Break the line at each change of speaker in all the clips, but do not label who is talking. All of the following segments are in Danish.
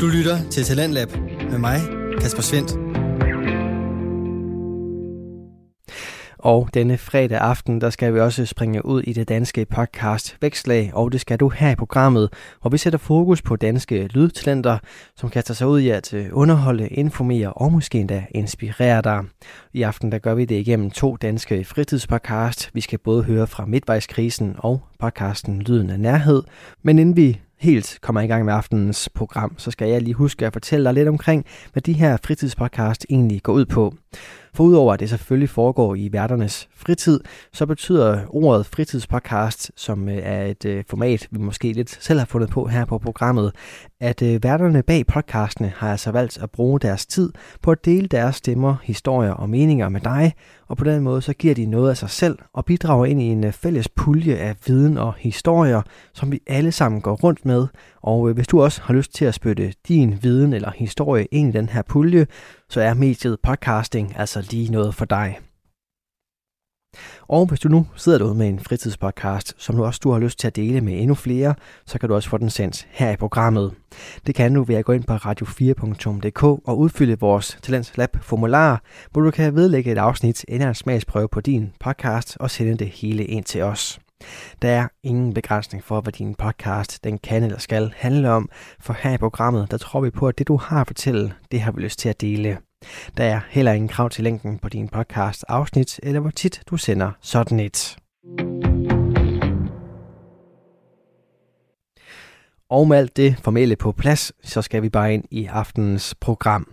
Du lytter til Talentlab med mig, Kasper Svendt.
Og denne fredag aften, der skal vi også springe ud i det danske podcast Vækslag, og det skal du her i programmet, hvor vi sætter fokus på danske lydtalenter, som kaster sig ud i at øh, underholde, informere og måske endda inspirere dig. I aften der gør vi det igennem to danske fritidspodcast. Vi skal både høre fra Midtvejskrisen og podcasten Lyden af Nærhed. Men inden vi helt kommer i gang med aftenens program, så skal jeg lige huske at fortælle dig lidt omkring, hvad de her fritidspodcast egentlig går ud på. For udover at det selvfølgelig foregår i værternes fritid, så betyder ordet fritidspodcast, som øh, er et øh, format, vi måske lidt selv har fundet på her på programmet, at øh, værterne bag podcastene har altså valgt at bruge deres tid på at dele deres stemmer, historier og meninger med dig, og på den måde så giver de noget af sig selv og bidrager ind i en fælles pulje af viden og historier, som vi alle sammen går rundt med. Og hvis du også har lyst til at spytte din viden eller historie ind i den her pulje, så er mediet podcasting altså lige noget for dig. Og hvis du nu sidder derude med en fritidspodcast, som du også du har lyst til at dele med endnu flere, så kan du også få den sendt her i programmet. Det kan du ved at gå ind på radio4.dk og udfylde vores Talents Lab formular, hvor du kan vedlægge et afsnit eller en smagsprøve på din podcast og sende det hele ind til os. Der er ingen begrænsning for, hvad din podcast den kan eller skal handle om, for her i programmet, der tror vi på, at det du har at fortælle, det har vi lyst til at dele. Der er heller ingen krav til længden på din podcast afsnit, eller hvor tit du sender sådan et. Og med alt det formelle på plads, så skal vi bare ind i aftenens program.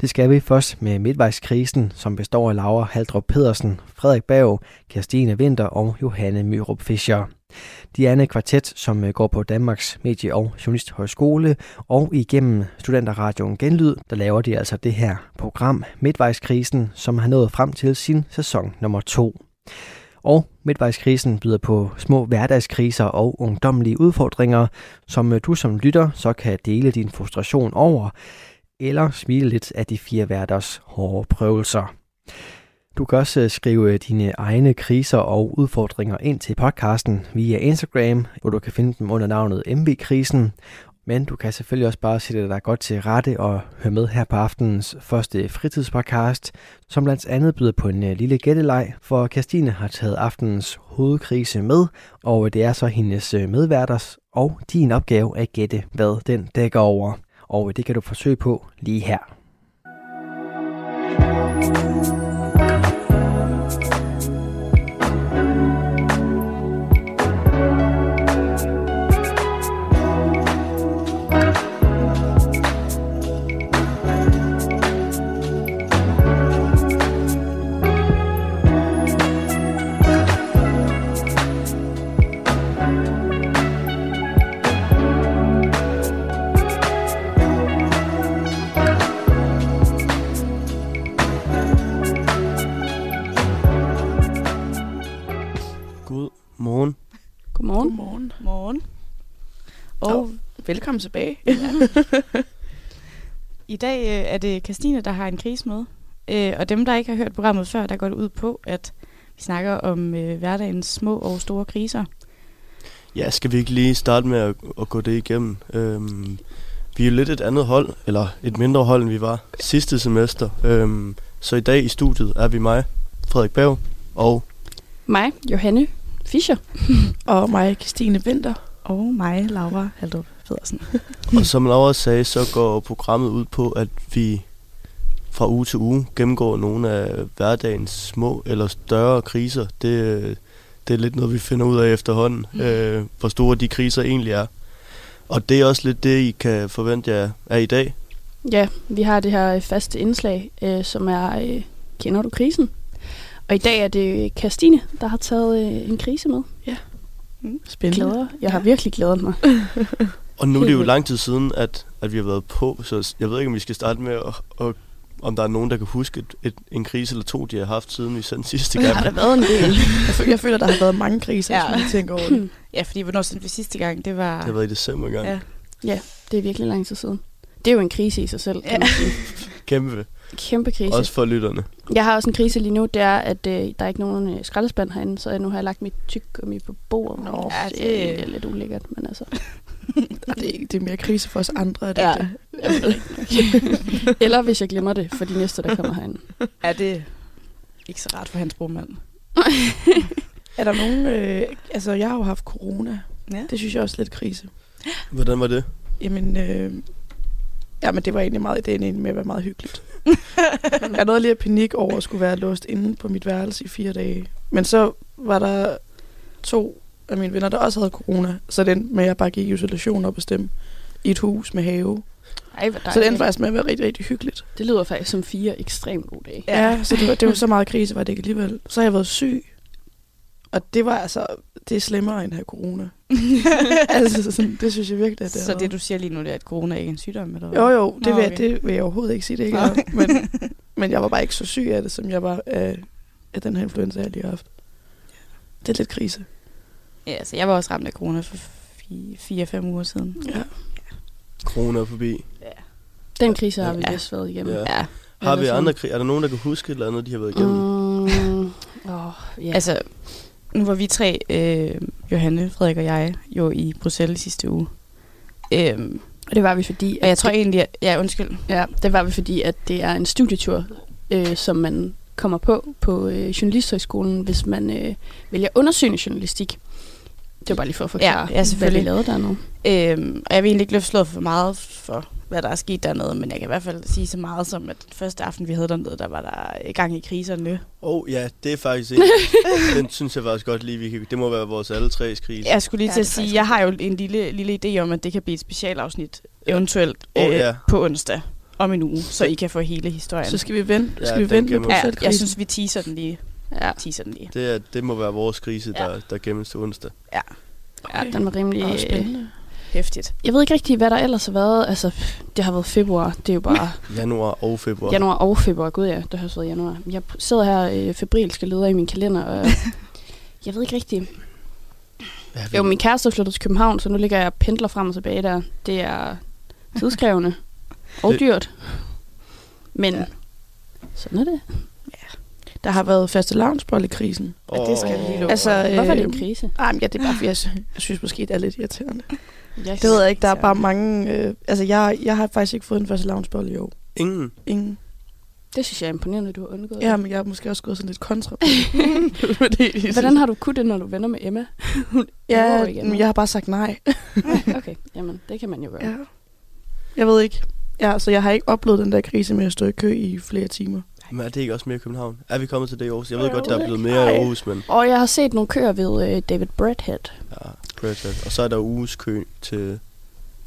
Det skal vi først med midtvejskrisen, som består af Laura Haldrup Pedersen, Frederik Berg, Kirstine Winter og Johanne Myrup Fischer. De er en kvartet, som øh, går på Danmarks Medie- og Journalisthøjskole, og igennem Studenterradioen Genlyd, der laver de altså det her program Midtvejskrisen, som har nået frem til sin sæson nummer to. Og midtvejskrisen byder på små hverdagskriser og ungdommelige udfordringer, som øh, du som lytter så kan dele din frustration over, eller smile lidt af de fire hverders hårde prøvelser. Du kan også øh, skrive øh, dine egne kriser og udfordringer ind til podcasten via Instagram, hvor du kan finde dem under navnet MV-krisen. Men du kan selvfølgelig også bare sætte dig godt til rette og høre med her på aftenens første fritidspodcast, som blandt andet byder på en øh, lille gætteleg, for Kirstine har taget aftenens hovedkrise med, og det er så hendes øh, medværters og din opgave at gætte, hvad den dækker over. Og det kan du forsøge på lige her.
Velkommen tilbage. Ja. I dag øh, er det Christine, der har en krise med. Øh, og dem, der ikke har hørt programmet før, der går det ud på, at vi snakker om øh, hverdagens små og store kriser.
Ja, skal vi ikke lige starte med at, at gå det igennem? Øhm, vi er jo lidt et andet hold, eller et mindre hold, end vi var sidste semester. Øhm, så i dag i studiet er vi mig, Frederik Bav, og...
Mig, Johanne Fischer.
og mig, Christine Winter.
Og mig, Laura Haldrup. Pedersen.
og som Laura sagde, så går programmet ud på, at vi fra uge til uge gennemgår nogle af hverdagens små eller større kriser. Det, det er lidt noget, vi finder ud af efterhånden, mm. øh, hvor store de kriser egentlig er. Og det er også lidt det, I kan forvente jer af i dag.
Ja, vi har det her faste indslag, øh, som er øh, Kender du krisen? Og i dag er det Kastine, der har taget øh, en krise med.
Ja.
Mm. Spændende. Glæder. Jeg har virkelig glædet mig.
Og nu er det jo lang tid siden, at, at vi har været på, så jeg ved ikke, om vi skal starte med at, at om der er nogen, der kan huske et, et, en krise eller to, de har haft, siden vi sendte sidste gang.
Ja, der har været en del. jeg, føler, jeg føler, der har været mange kriser, ja. hvis man tænker over det. Ja, fordi hvornår sendte vi sidste gang? Det var...
Det har været i december gang.
Ja. ja, det er virkelig lang tid siden. Det er jo en krise i sig selv, kan ja. man sige.
Kæmpe.
Kæmpe krise.
Også for lytterne.
Jeg har også en krise lige nu, det er, at øh, der er ikke nogen øh, skraldespand herinde, så nu har jeg lagt mit tyggegummi på bordet.
Nå, ja,
det, det er lidt ulækkert, men altså...
det, er, det er mere krise for os andre, er det
ja,
det?
Eller hvis jeg glemmer det for de næste, der kommer herind.
Er det ikke så rart for hans brormand?
Er der nogen... Øh, altså, jeg har jo haft corona.
Ja.
Det synes jeg også er lidt krise.
Hvordan var det?
Jamen, øh, ja, men det var egentlig meget, det egentlig med at være meget hyggeligt. jeg nåede lige at panik over at skulle være låst inde på mit værelse i fire dage. Men så var der to af mine venner, der også havde corona. Så den med, at jeg bare gik i isolation og bestemme i et hus med have.
Ej, hvor
Så det endte faktisk med at være rigtig, rigtig hyggeligt.
Det lyder faktisk som fire ekstremt gode dage.
Ja, ja så det var, det var så meget krise, var det ikke alligevel. Så har jeg været syg. Og det var altså, det er slemmere end at have corona. altså, sådan, det synes jeg virkelig, at det
Så det, du siger lige nu, det er, at corona ikke er en sygdom? Eller?
Jo, jo, det,
Nå,
vil, jeg,
okay.
det vil jeg overhovedet ikke sige, det ikke er. Men, men jeg var bare ikke så syg af det, som jeg var af, af den her influenza, jeg lige har haft. Det er lidt krise.
Ja, altså, jeg var også ramt af corona for fi- fire-fem uger siden.
Ja.
Corona er forbi.
Den krise har vi
Ja.
vist været igennem.
Ja.
Ja,
Har vi andre krig? Er der nogen, der kan huske et eller andet, de har været igennem?
Mm, oh, ja.
altså, nu var vi tre, øh, Johanne, Frederik og jeg, jo i Bruxelles sidste uge. Øhm,
Og det var vi fordi...
og jeg tror egentlig, at, ja, undskyld.
Ja, det var vi fordi, at det er en studietur, øh, som man kommer på på øh, Journalisthøjskolen, hvis man øh, vælger undersøgende journalistik. Det var bare lige for at forklare,
Ja, ja,
hvad vi
selvfølgelig.
lavede dernede.
Øhm, og jeg vil egentlig ikke løfte slået for meget for, hvad der er sket dernede, men jeg kan i hvert fald sige så meget som, at første aften, vi havde dernede, der var der gang i kriserne.
Åh oh, ja, det er faktisk en. den synes jeg faktisk godt lige, vi kan, det må være vores alle tre krise.
Jeg skulle lige
Ja,
til at sige, jeg har jo en lille, lille idé om, at det kan blive et specialafsnit, eventuelt
Åh,
øh,
ja.
på onsdag om en uge, så I kan få hele historien.
Så skal vi vente,
Ja,
skal vi
den
vente med
ja, jeg synes, vi teaser den lige.
Ja,
Teaser den lige.
Det, er, det må være vores krise, der,
Ja.
der gemmes til onsdag.
ja den var rimelig... Øh,
spændende.
Hæftigt.
jeg ved ikke rigtig, hvad der ellers har været. Altså, det har været februar. Det er jo bare
Januar og februar.
januar og februar. Gud ja, det har også været januar. Jeg sidder her øh, febrilsk og leder i min kalender, og jeg ved ikke rigtig...
Ja,
Jo, min kæreste er flyttet til København, så nu ligger jeg pendler frem og tilbage der. Det er tidskrævende og dyrt. Men
Ja.
sådan er det.
Der har været faste krisen.
Ja, det skal jeg lige love.
Altså,
for.
Hvorfor er det
Øh,
en krise?
Ej, men ja, det er bare, fordi jeg, jeg synes måske, det er lidt irriterende.
Jeg
Det ved jeg ikke, der er bare mange... Øh, altså, jeg, jeg har faktisk ikke fået en faste i år.
Ingen.
Ingen.
Det synes jeg er imponerende, at du har undgået.
Ja, men jeg har måske også gået sådan lidt kontra de
Hvordan har du kunnet det, når du venner med Emma? Hun
Ja,
igen.
men jeg har bare sagt nej.
Okay, jamen det kan man jo gøre.
Ja. Jeg ved ikke. Ja, så jeg har ikke oplevet den der krise med at stå i kø i flere timer.
Men er det ikke også mere i København? Er vi kommet til det i Aarhus? Jeg ved godt, der er blevet mere i. Aarhus, men
Og jeg har set nogle køer ved øh, David Bradhead.
ja, Predator. Og så er der uges kø til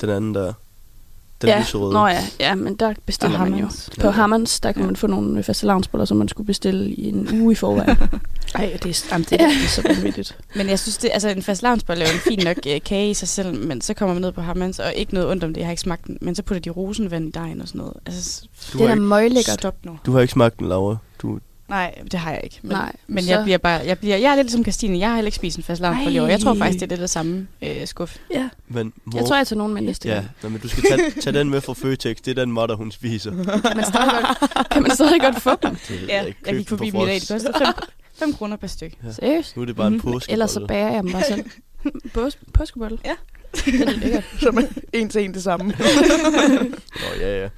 den anden der. Den
ja,
lyserøde.
Nå ja, ja, men der bestiller man jo.
Hammers.
På
Ja.
Hammans, der kan
Ja.
man få nogle faste som man skulle bestille i en uge i forvejen.
Ej, det er, jamen, det, er, det er så vanvittigt.
Men jeg synes, det, altså en fast lavnsbolle er jo en fin nok øh, kage i sig selv, men så kommer man ned på Hammans, og ikke noget ondt om det, jeg har ikke smagt den, men så putter de rosenvand i dejen og sådan noget. Altså,
Du,
det er
har
da
ikke,
møglækkert.
stop nu.
du har ikke smagt den, Laura. Du,
Nej, det har jeg ikke. Men,
Nej,
men
så-
jeg bliver bare, jeg, bliver, jeg er lidt ligesom Christine, jeg har heller ikke spist en fast i år. Jeg tror faktisk, det er det samme øh, skuff.
Ja.
men mor,
Jeg tror, jeg tager nogen med næste
Ja,
gang.
nå, men du skal tage, tage den med fra Føtex. Det er den modder, hun spiser.
Kan man stadig godt, kan man stadig godt få dem?
Ja, jeg
Køb
gik forbi dem i dag. Det koster 5 kroner per stykke.
Ja.
Seriøst?
Nu er det bare en
Mhm.
påske.
Ellers så bager jeg dem bare selv. Pås- Påskebolle?
Ja.
Det er lækkert.
Som er en til en det samme.
Nå, ja, ja.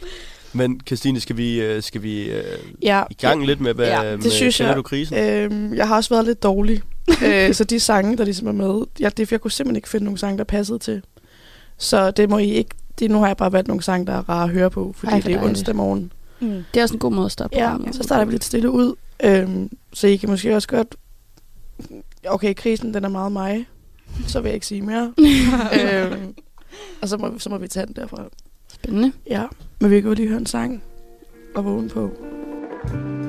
Men Christine, skal vi, øh, skal vi øh,
ja.
i gang lidt med, hvad,
Ja, det
med
synes
kender
jeg.
du krisen?
Øhm, jeg har også været lidt dårlig. øh, så de sange, der ligesom er med, ja, det, er, for jeg kunne simpelthen ikke finde nogle sange, der passede til. Så det må I ikke... Det, nu har jeg bare valgt nogle sange, der er rare at høre på, fordi
Ej, for
det er onsdag morgen.
Mm.
Det er også en god måde at starte
Ja, så starter vi lidt stille ud. Øhm, så I kan måske også godt... Okay, krisen den er meget mig. Så vil jeg ikke sige mere. øhm, og så må, så må vi tage den derfra.
Spændende.
Ja, men vi kan jo lige høre en sang og vågne på.
thank you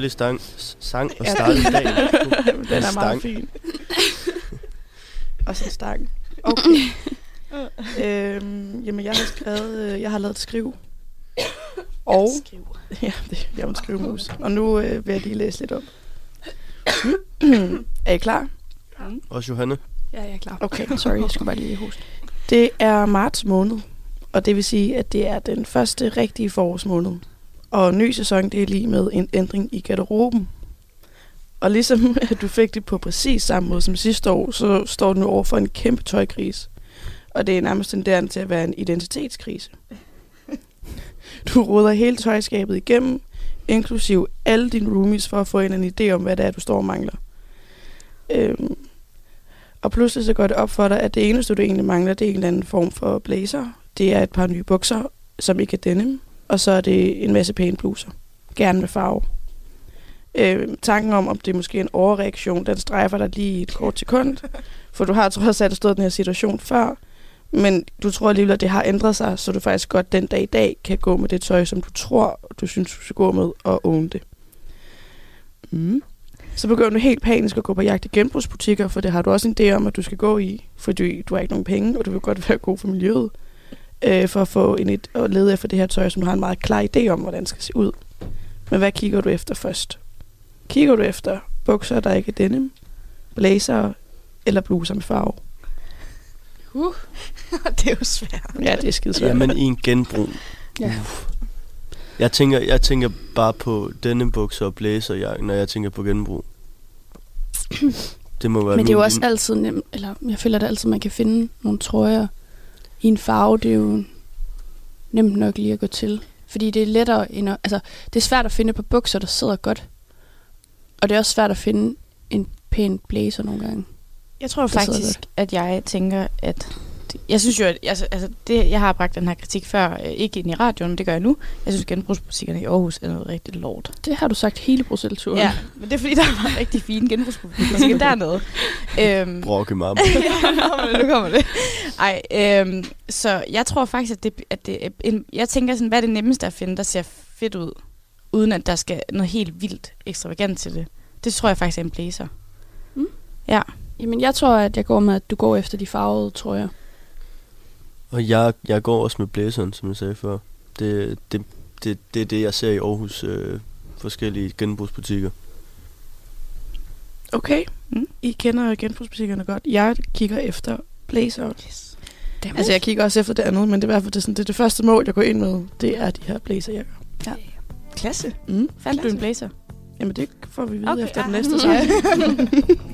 dejlig stang, sang
Ja.
starte dagen.
Den er
stang.
meget fin. Og så stang. Okay. øhm, jamen, jeg har skrevet, øh, jeg har lavet et skriv. Og, ja, det, jeg er en skrivemus. Og nu øh, vil jeg lige læse lidt op. er I klar?
Også Johanne.
Ja, jeg er klar.
Okay.
Sorry, jeg skulle bare lige hoste.
Det er marts måned, og det vil sige, at det er den første rigtige forårsmåned. Og ny sæson, det er lige med en ændring i garderoben. Og ligesom at du fik det på præcis samme måde som sidste år, så står du nu over for en kæmpe tøjkrise. Og det er nærmest tenderende til at være en identitetskrise. Du råder hele tøjskabet igennem, inklusiv alle dine roomies, for at få en, en idé om, hvad det er, du står og mangler. Øhm, og pludselig så går det op for dig, at det eneste, du egentlig mangler, det er en eller anden form for blazer. Det er et par nye bukser, som ikke er denim. Og så er det en masse pæne bluser. Gerne med farve. Øh, tanken om, om det er måske en overreaktion, den strejfer dig lige i et kort sekund. For du har trods alt stået i den her situation før. Men du tror alligevel, at det har ændret sig, så du faktisk godt den dag i dag kan gå med det tøj, som du tror, du synes, du skal gå med, og own det. Mm. Så begynder du helt panisk at gå på jagt i genbrugsbutikker, for det har du også en idé om, at du skal gå i, fordi du har ikke nogen penge, og du vil godt være god for miljøet, øh, for at få en et, og lede efter det her tøj, som du har en meget klar idé om, hvordan det skal se ud. Men hvad kigger du efter først? Kigger du efter bukser, der ikke er denim, blazer eller bluser med farve?
Uh.
det er jo svært.
Ja, det er skide svært.
Jamen i en genbrug.
Ja.
Jeg tænker, jeg tænker bare på denne bukser og blæserjakke, når jeg tænker på genbrug. Det må være
Men det er jo også altid nemt, eller jeg føler det altid, man kan finde nogle trøjer i en farve. Det er jo nemt nok lige at gå til. Fordi det er lettere end at, altså, det er svært at finde på bukser, der sidder godt. Og det er også svært at finde en pæn blazer nogle gange.
Jeg tror faktisk, at jeg tænker, at... Jeg synes jo, at altså, altså det, jeg har bragt den her kritik før, øh, ikke ind i radioen, men det gør jeg nu. Jeg synes, genbrugsbutikkerne i Aarhus er noget rigtig lort.
Det har du sagt hele Bruxelles-turen.
Ja, men det er fordi, der var rigtig fine genbrugsbutikker dernede. Øhm,
Brokke mamma.
ja, nu kommer det. Ej, øhm, så jeg tror faktisk, at det, at det er en, jeg tænker sådan, hvad er det nemmeste at finde, der ser fedt ud, uden at der skal noget helt vildt ekstravagant til det. Det tror jeg faktisk er en blazer.
Mm.
Ja.
Jamen, jeg tror, at jeg går med, at du går efter de farvede trøjer.
Og jeg, jeg går også med blæseren, som jeg sagde før. Det, det, det, det er det, jeg ser i Aarhus øh, forskellige genbrugsbutikker.
Okay,
Mm.
I kender genbrugsbutikkerne godt. Jeg kigger efter blazer.
Yes.
Damn.
Altså, jeg kigger også efter det andet, men det er i hvert fald det, er sådan, det, er det første mål, jeg går ind med. Det er de her blazerjakker.
Klasse.
Mm.
Fandt du en blazer?
Jamen, det får vi vide
Okay,
efter den
ah.
næste sang.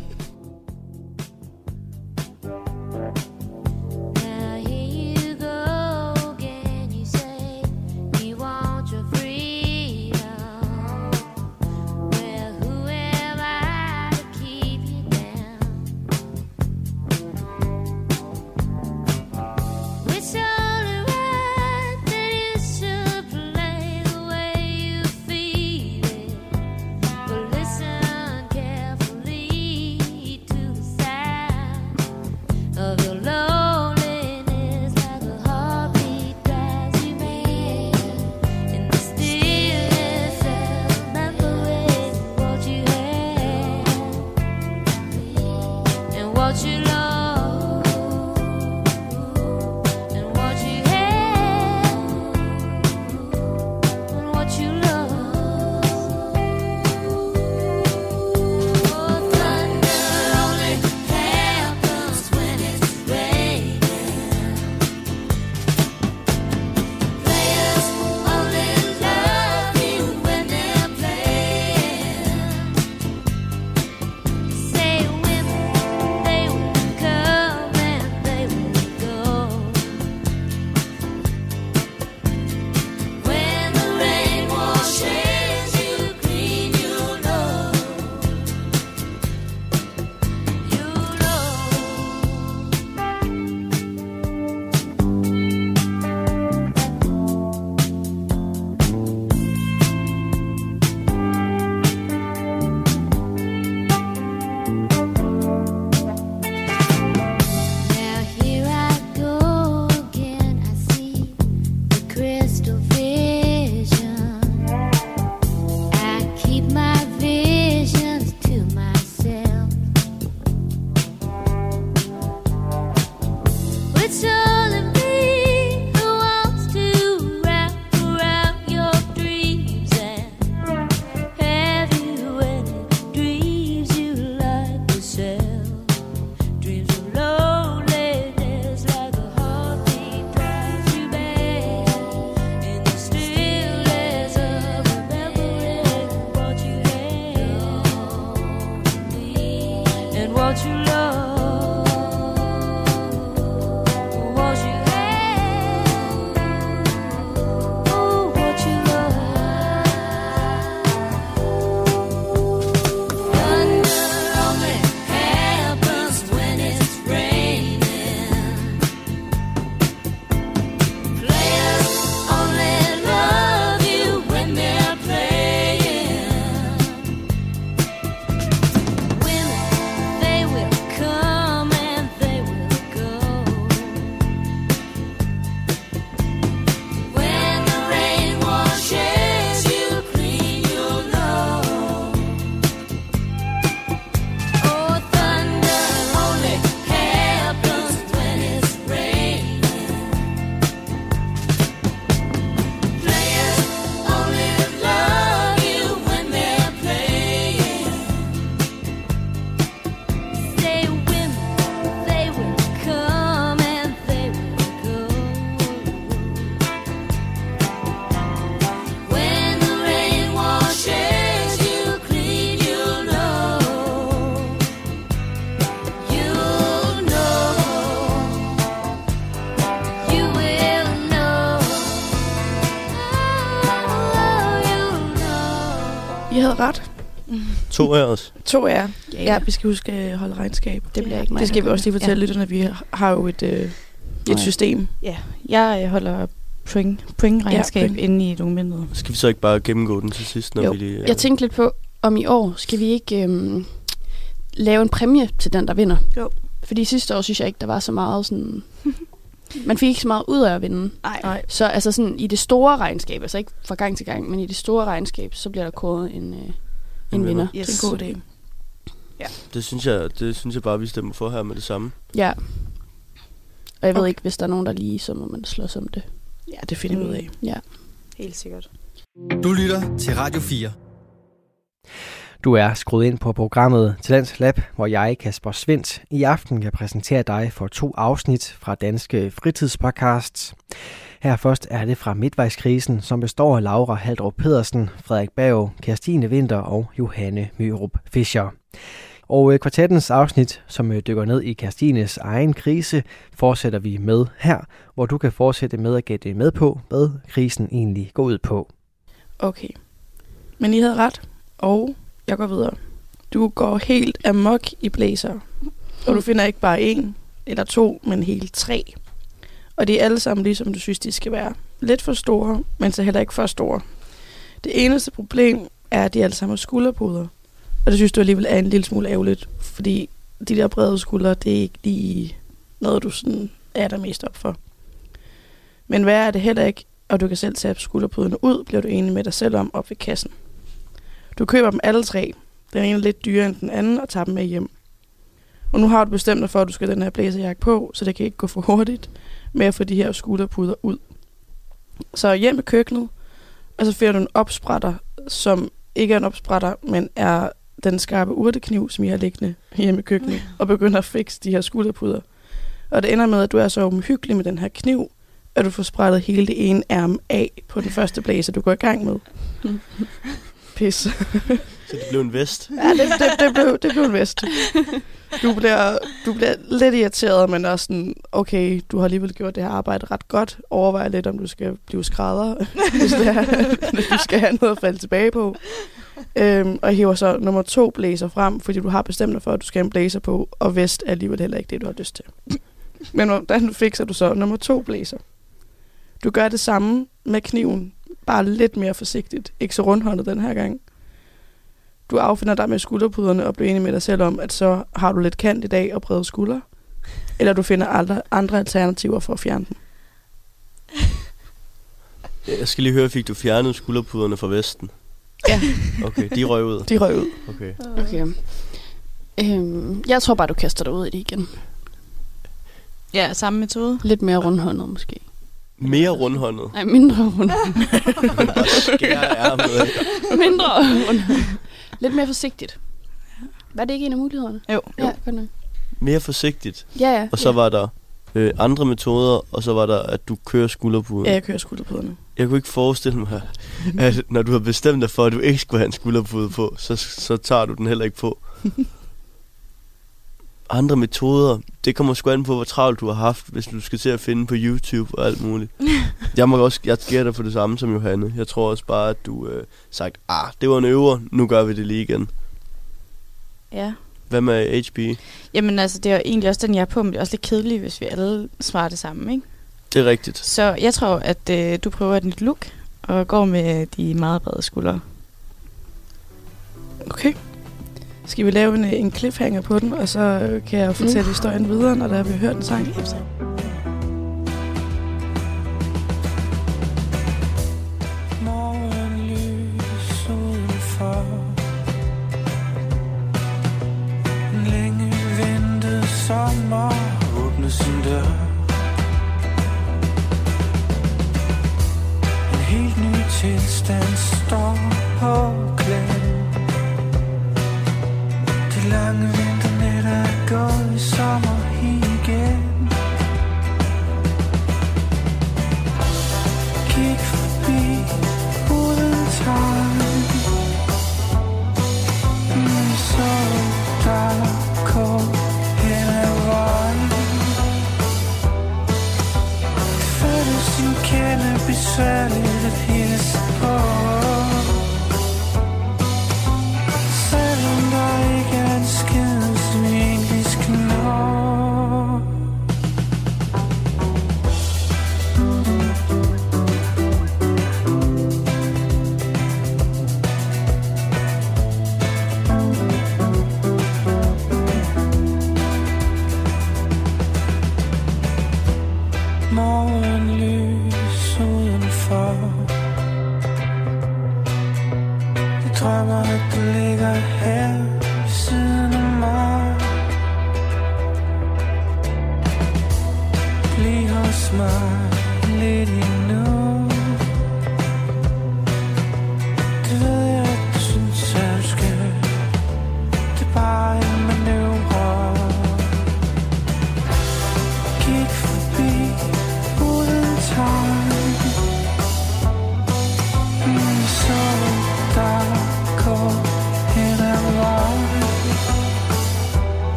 To
af os.
To af jer.
Ja,
Ja, vi skal huske at holde regnskab.
Det bliver ikke mig.
Det skal vi også lige fortælle ja. lytterne, at vi har jo et, øh, et system.
Ja, jeg øh, holder point, pointregnskab
Ja,
ja,
point.
inde i dokumentet.
Skal vi så ikke bare gennemgå den til sidst, når
Jo.
vi lige...
Jeg tænkte lidt på, om i år skal vi ikke øhm, lave en præmie til den, der vinder.
Jo.
Fordi sidste år synes jeg ikke, der var så meget sådan... Man fik ikke så meget ud af at vinde.
Nej.
Nej.
Så altså sådan i det store regnskab, altså ikke fra gang til gang, men i det store regnskab, så bliver der kåret en, øh, en
vinder.
vinder.
Yes. Det er en god idé.
Det synes, jeg, det synes jeg bare, vi stemmer for her med det samme.
Ja. Og jeg ved
Okay.
ikke, hvis der er nogen, der lige, så må man slås om det.
Ja, det finder vi ud af.
Ja.
Helt sikkert.
Du lytter til Radio 4.
Du er skruet ind på programmet Talents Lab, hvor jeg, Kasper Svendt, i aften kan præsentere dig for to afsnit fra Danske Fritidspodcasts. Her først er det fra Midtvejskrisen, som består af Laura Haldrup Pedersen, Frederik Berg, Kirstine Vinter og Johanne Myrup Fischer. Og øh, kvartettens afsnit, som øh, dykker ned i Kirstines egen krise, fortsætter vi med her, hvor du kan fortsætte med at gætte med på, hvad krisen egentlig går ud på.
Okay. Men I havde ret, og jeg går videre. Du går helt amok i blæser. Og du finder ikke bare en eller to, men hele tre. Og de er alle sammen ligesom du synes, de skal være. Lidt for store, men så heller ikke for store. Det eneste problem er, at de alle sammen har skulderpuder. Og det synes du alligevel er en lille smule ærgerligt, fordi de der brede skuldre, det er ikke lige noget, du sådan er der mest op for. Men hvad er det heller ikke, og du kan selv tage skulderpuderne ud, bliver du enig med dig selv om op ved kassen. Du køber dem alle tre. Den ene er lidt dyrere end den anden, og tager dem med hjem. Og nu har du bestemt dig for, at du skal den her blæserjakke på, så det kan ikke gå for hurtigt med at få de her skulderpuder ud. Så hjem i køkkenet, og så finder du en opspratter, som ikke er en opspratter, men er den skarpe urtekniv, som I har liggende hjemme i køkkenet, og begynder at fikse de her skulderpuder. Og det ender med, at du er så omhyggelig med den her kniv, at du får sprættet hele det ene ærme af på den første blæser, du går i gang med. Pis.
Så det blev en vest.
Ja, det, det, det, blev, det blev en vest. Du bliver, du bliver lidt irriteret, men også sådan, okay, du har alligevel gjort det her arbejde ret godt. Overvej lidt, om du skal blive skrædder, hvis, det er, hvis du skal have noget at falde tilbage på. Øhm, og hiver så nummer to blæser frem, fordi du har bestemt dig for, at du skal have en blæser på, og vest er alligevel heller ikke det, du har lyst til. Men hvordan fikser du så nummer to blæser? Du gør det samme med kniven, bare lidt mere forsigtigt. Ikke så rundhåndet den her gang. Du affinder dig med skulderpuderne og bliver enig med dig selv om, at så har du lidt kant i dag og brede skuldre. Eller du finder andre, andre alternativer for at fjerne dem.
Jeg skal lige høre, fik du fjernet skulderpuderne fra vesten?
Ja.
Okay, de røg ud.
De røg ud.
Okay.
Okay. Øhm, jeg tror bare, du kaster dig ud i det igen.
Ja, samme metode.
Lidt mere rundhåndet måske.
Mere rundhåndet.
Nej, mindre rundhåndet. Mindre rundhåndet. Lidt mere forsigtigt. Var det ikke en af mulighederne?
Jo.
Ja, godt nok.
Mere forsigtigt.
Ja, ja.
Og så var der øh, andre metoder, og så var der, at du kører skulderpuden.
Ja, jeg kører skulderpuderne.
Jeg kunne ikke forestille mig, at når du har bestemt dig for, at du ikke skulle have en skulderpude på, så, så tager du den heller ikke på. Andre metoder, det kommer sgu an på, hvor travlt du har haft, hvis du skal til at finde på YouTube og alt muligt. Jeg må også, jeg gætter på det samme som Johanne. Jeg tror også bare, at du øh, sagt, ah, det var en øver, nu gør vi det lige igen.
Ja.
Hvad med HB?
Jamen altså, det er jo egentlig også den, jeg er på, men det er også lidt kedeligt, hvis vi alle svarer det samme, ikke?
Det er rigtigt.
Så jeg tror, at øh, du prøver et nyt look, og går med de meget brede skuldre.
Okay. Skal vi lave en, en cliffhanger på den, og så øh, kan jeg fortælle mm. historien videre, når der vi har hørt en sang?
Sommer åbner sin dør En helt ny tilstand står på klar De lange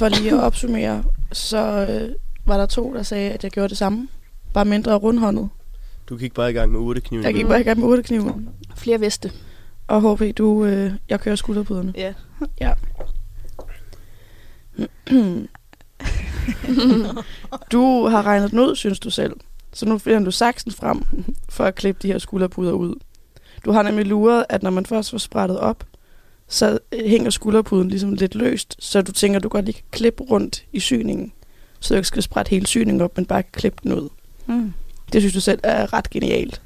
For lige at opsummere, så øh, var der to, der sagde, at jeg gjorde det samme. Bare mindre rundhåndet.
Du gik bare i gang med urtekniven.
Jeg gik bare i gang med urtekniven.
Flere veste.
Og HP, du, øh, jeg kører skulderpuderne.
Ja.
Ja. du har regnet den ud, synes du selv. Så nu finder du saksen frem for at klippe de her skulderpuder ud. Du har nemlig luret, at når man først får sprættet op, så hænger skulderpuden ligesom lidt løst, så du tænker, du godt lige kan klippe rundt i syningen, så du ikke skal sprætte hele syningen op, men bare klippe den ud.
Mm.
Det synes du selv er ret genialt.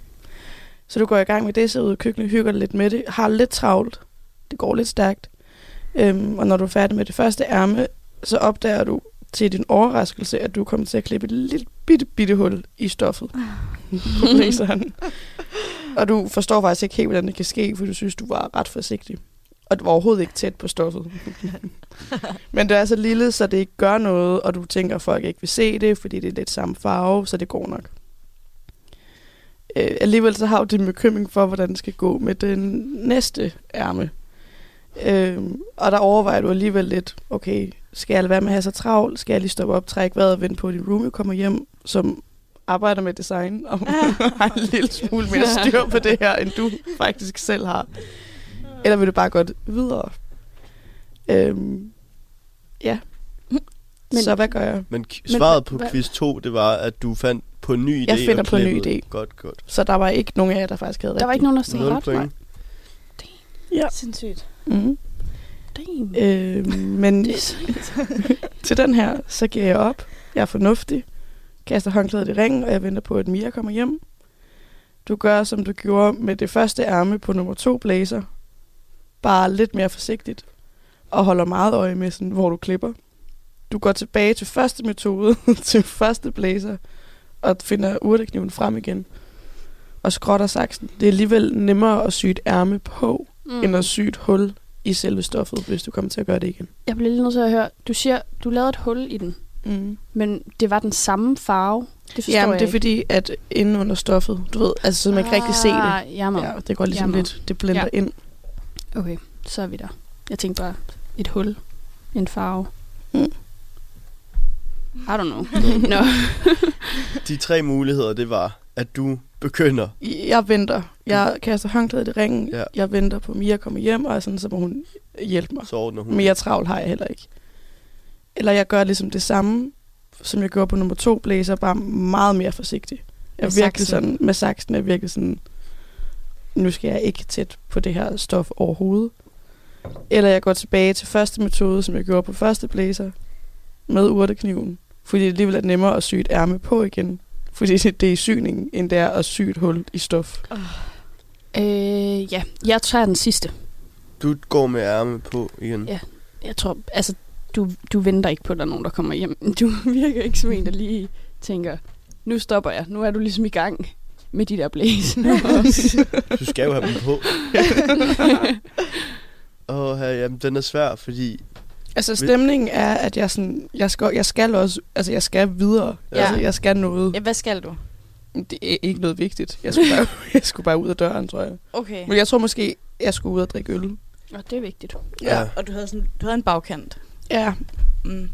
Så du går i gang med det, så ud i køkkenet, hygger lidt med det, har lidt travlt, det går lidt stærkt. Øhm, og når du er færdig med det første ærme, så opdager du til din overraskelse, at du kommer til at klippe et lille bitte, bitte hul i stoffet på blæseren. og du forstår faktisk ikke helt, hvordan det kan ske, for du synes, du var ret forsigtig. Og du var overhovedet ikke tæt på stoffet. Men det er så lille, så det ikke gør noget, og du tænker, at folk ikke vil se det, fordi det er lidt samme farve, så det går nok. Øh, alligevel så har du din bekymring for, hvordan det skal gå med den næste ærme. Øh, og der overvejer du alligevel lidt, okay, skal jeg lade være med at have så travlt? Skal jeg lige stoppe op, trække vejret og vente på, at din roomie kommer hjem, som arbejder med design og har en lille smule mere styr på det her, end du faktisk selv har? Eller vil du bare godt videre? Øhm, ja. Men,
Men-
så hvad gør jeg?
Men
Men
svaret
hva-
på quiz 2, det var, at du fandt på en ny idé.
Jeg finder på en ny idé.
Godt, godt.
Så der var ikke nogen af jer, der faktisk havde
Der var ikke nogen, der stod
0
ret.
point.
Ja.
Sindssygt.
Mm-hmm.
Damn.
Øh, men
er
til den her, så giver jeg op. Jeg er fornuftig. Kaster håndklædet i ringen, og jeg venter på, at Mia kommer hjem. Du gør, som du gjorde med det første ærme på nummer to blazer. Bare lidt mere forsigtigt. Og holder meget øje med, sådan, hvor du klipper. Du går tilbage til første metode, til første blazer, og finder urtekniven frem igen. Og skrotter saksen. Det er alligevel nemmere at sy et ærme på, mm. end at sy et hul i selve stoffet, hvis du kommer til at gøre det igen.
Jeg bliver lige nødt til at høre, du siger, du lavede et hul i den,
Mm.
men det var den samme farve. Det forstår
Ja, men
jeg
det er
ikke.
fordi, at inde under stoffet, du ved, altså så man kan ikke rigtig se det.
Ah, Jammer.
Ja, det går ligesom
Jammer.
lidt, det blender
Ja.
ind.
Okay, så er vi der. Jeg tænkte bare, et hul, en farve.
Mm.
I don't know. Nå.
De tre muligheder, det var, at du begynder.
Jeg venter. Jeg kaster håndklædet i ringen.
Ja.
Jeg venter på, at Mia kommer hjem, og sådan, så må hun hjælpe mig.
Så ordner hun.
Mere travlt har jeg heller ikke. Eller jeg gør ligesom det samme, som jeg gjorde på nummer to blæser, bare meget mere forsigtig. Jeg er
Med
virkelig
saksen.
sådan, med saksen er jeg virkelig sådan, nu skal jeg ikke tæt på det her stof overhovedet. Eller jeg går tilbage til første metode, som jeg gjorde på første blæser, med urtekniven. Fordi det alligevel er nemmere at sy et ærme på igen. Fordi det er i syningen, end det er at sy et hul i stof.
øh, ja, jeg tager den sidste.
Du går med ærme på igen.
Ja. Jeg tror, altså, du, du venter ikke på, at der er nogen, der kommer hjem. Du virker ikke som en, der lige tænker, nu stopper jeg. Nu er du ligesom i gang med de der blæs.
Du skal jo have dem på. Åh, her, jamen, den er svær, fordi...
Altså stemningen er, at jeg, sådan, jeg, skal, jeg skal også, altså jeg skal videre.
Ja.
Ja. Altså jeg skal noget.
Ja, hvad skal du?
Det er ikke noget vigtigt. Jeg skulle bare, jeg skulle bare ud af døren, tror jeg.
Okay.
Men jeg tror måske, jeg skulle ud og drikke øl.
Og det er vigtigt.
Ja.
Og du havde, sådan, du havde en bagkant.
Ja.
Mm.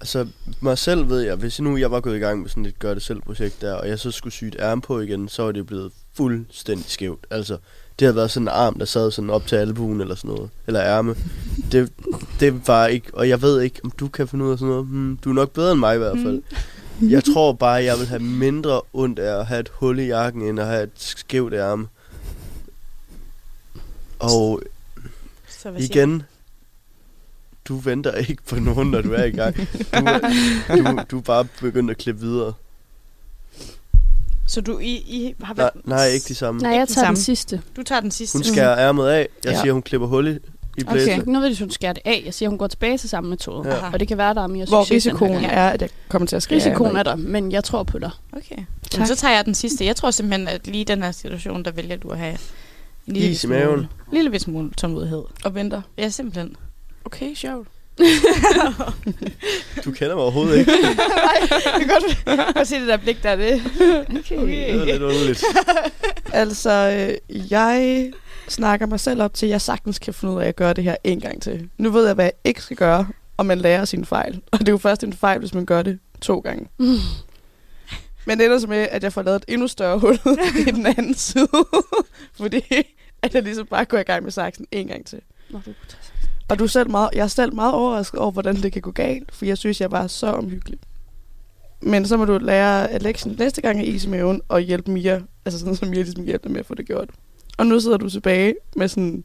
Altså, mig selv ved jeg, hvis nu jeg var gået i gang med sådan et gør-det-selv-projekt der, og jeg så skulle sy et ærm på igen, så var det blevet fuldstændig skævt. Altså, det havde været sådan en arm, der sad sådan op til albuen eller sådan noget. Eller ærme. Det, det var ikke, og jeg ved ikke, om du kan finde ud af sådan noget. Hmm, du er nok bedre end mig i hvert fald. Jeg tror bare, jeg vil have mindre ondt af at have et hul i jakken, end at have et skævt ærme. Og
Så
igen, du venter ikke på nogen, når du er i gang. Du, du, du er bare begyndt at klippe videre.
du? Så du I, I har
Nej,
været...
nej, ikke de samme.
Nej,
Ikke
jeg
den
tager den
samme.
sidste.
Du tager den sidste.
Hun skærer ærmet af. Jeg
Ja.
siger, hun klipper hul i, i blæser.
Okay.
Ikke nødvendigvis, hun skærer det af. Jeg siger, hun går tilbage til samme metode.
Ja.
Og det kan være, der er mere
Hvor
succes den her
risikoen er, at jeg kommer til at skrive.
Risikoen er der, men jeg tror på dig.
Okay.
Tak.
Jamen, så tager jeg den sidste. Jeg tror simpelthen, at lige i den her situation, der vælger du at have en lille
Is i
smule-
maven.
lille smule tålmodighed.
Og venter.
Ja, simpelthen.
Okay, sjovt.
Du kender mig overhovedet ikke.
Jeg kan godt, godt se det der blik der. er Det. Okay.
Det er lidt underligt.
Altså, øh, jeg snakker mig selv op til, at jeg sagtens kan finde ud af at gøre det her en gang til. Nu ved jeg, hvad jeg ikke skal gøre, og man lærer sine fejl. Og det er jo først en fejl, hvis man gør det to gange.
Mm.
Men det ender så med, at jeg får lavet et endnu større hul i den anden side. Fordi at jeg ligesom bare går i gang med saksen en gang til.
Nå, du kunne tage.
Og du er selv meget, jeg er selv meget overrasket over, hvordan det kan gå galt. For jeg synes, jeg var så omhyggelig. Men så må du lære at lektien næste gang af is i maven og hjælpe Mia. Altså sådan, som Mia ligesom hjælper med at få det gjort. Og nu sidder du tilbage med sådan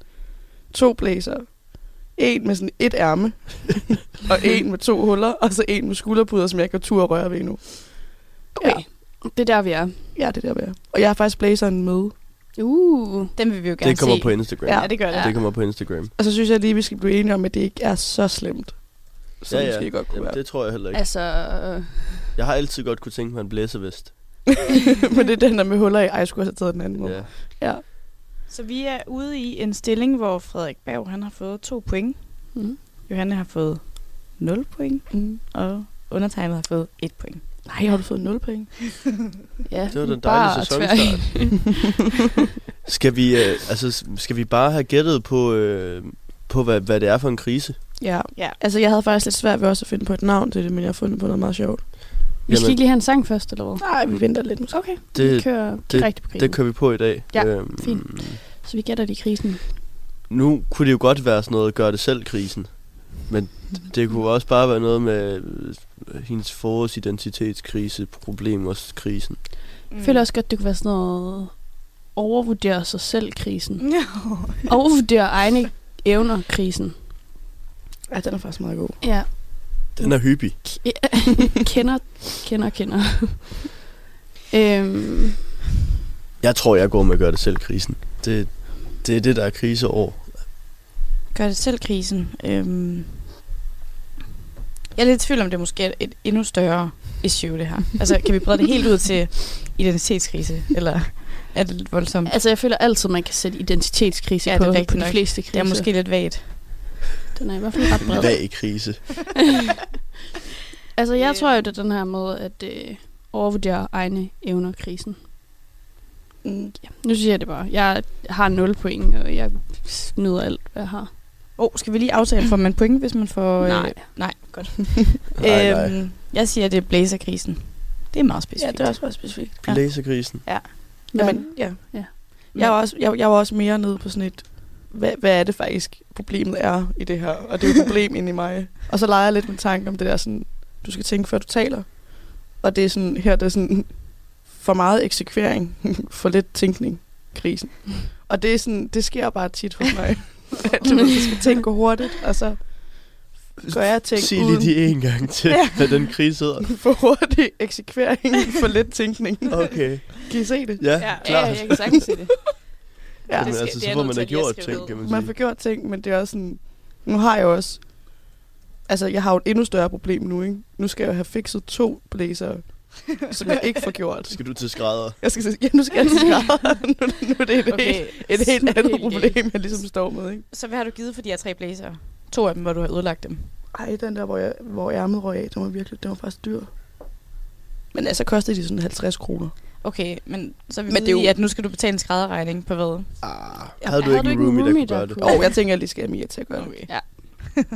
to blæser. En med sådan et ærme. og en med to huller. Og så en med skulderpuder, som jeg kan tur og røre ved nu.
Okay. Det er der, vi er.
Ja, det er der, vi er. Og jeg har faktisk blæseren med.
Uh.
Den vil vi jo gerne
Det kommer
se.
på Instagram.
Ja. Det gør det.
Det kommer på Instagram.
Og så synes jeg lige, vi skal blive enige om, at det ikke er så slemt. Som ja, ja. måske godt kunne
Jamen,
være.
det tror jeg heller ikke.
Altså,
Jeg har altid godt kunne tænke mig en blæsevest.
Men det er den der med huller i. Ej, jeg skulle have taget den anden måde.
Ja.
Ja.
Så vi er ude i en stilling, hvor Frederik Berg han har fået to point.
mm.
Johanne har fået 0 point.
Mm.
Og undertegnet har fået 1 point.
Nej, har du fået 0 point?
ja,
Det var den
bare
dejlige sæsonstart. Skal vi, øh, altså, skal vi bare have gættet på, øh, på hvad, hvad det er for en krise?
Ja.
Ja.
Altså, jeg havde faktisk lidt svært ved også at finde på et navn til det, men jeg har fundet på noget meget sjovt.
Vi skal ikke lige have en sang først, eller hvad?
Nej, vi venter lidt måske.
Okay, vi
Det,
kører
det-
direkte på krisen.
det kører vi på i dag.
Ja, fint. Så vi gætter det i krisen.
Nu kunne det jo godt være sådan noget gør det selv krisen. Men det kunne også bare være noget med øh, hendes forårsidentitetskrise, problemers krisen.
Mm.
Jeg føler også godt, det kunne være sådan noget overvurdere sig selv krisen.
Ja.
Overvurdere egne evner krisen.
Ja, den er faktisk meget god.
Ja.
Den er hyppig.
kender, kender, kender. øhm,
Jeg tror, jeg går med at gøre det selv krisen. Det, det er det, der er kriseår.
Gør det selv krisen. Øhm. Jeg er lidt i tvivl om, det er måske et, et endnu større issue, det her. Altså, kan vi brede det helt ud til identitetskrise? Eller er det lidt voldsomt?
altså, jeg føler altid, man kan sætte identitetskrise
Ja,
ja,
det er
på, på de
nok.
fleste kriser.
Det er måske lidt vagt.
Den er i hvert fald ret bred.
Vag krise.
altså, jeg tror jo, det er den her måde, at øh, overvurdere egne evner krisen.
Mm.
Ja, nu siger jeg det bare. Jeg har 0 point, og jeg snyder alt, hvad jeg har.
Åh, oh, skal vi lige aftale, får man point, hvis man får...
Nej.
nej, godt.
Nej, nej.
Øhm, jeg siger, at det er blæserkrisen. Det er meget specifikt.
Ja, det er også meget specifikt.
Ja.
Blæsekrisen.
Jamen, ja.
Ja.
Jeg var, også, jeg, jeg var også mere nede på sådan et, hvad, hvad er det faktisk, problemet er i det her? Og det er jo et problem inde i mig. Og så leger jeg lidt med tanken om det der sådan, du skal tænke, før du taler. Og det er sådan, her det er sådan, for meget eksekvering, for lidt tænkning, krisen. Og det er sådan, det sker bare tit for mig. At du jeg skal tænke hurtigt, og så gør jeg ting
Sig lige
uden
de en gang til,
Ja.
hvad den krise hedder.
for hurtig eksekvering, for lidt tænkning.
Okay.
Kan I se det?
Ja,
Ja,
Ja,
klart.
jeg kan sagtens se det.
Ja.
Jamen, altså,
det
så
er
får man da gjort ting, kan man
Man
sige.
får gjort ting, men det er også sådan... Nu har jeg også... Altså, jeg har jo et endnu større problem nu, ikke? Nu skal jeg jo have fikset to blæser, som jeg ikke får gjort.
Skal du til skrædder?
Jeg skal, ja, nu skal jeg til skrædder. nu, nu er det et, okay.
Okay,
et helt andet
helt
problem, jeg ligesom står med, ikke?
Så hvad har du givet for de her tre blæser? To af dem, hvor du har ødelagt dem.
Ej, den der, hvor, jeg, hvor ærmet røg af, den var virkelig, den var faktisk dyr. Men altså, kostede de sådan 50 kroner.
Okay, men så er vi
Men det er jo-
i, at nu skal du betale en skrædderregning på hvad?
Ah,
Ja,
havde du
havde
ikke
du
en
ikke en
roomie, der kunne gøre det?
kunne-
Og jeg tænker, at jeg lige skal have Mia til at gøre det.
Okay.
Ja.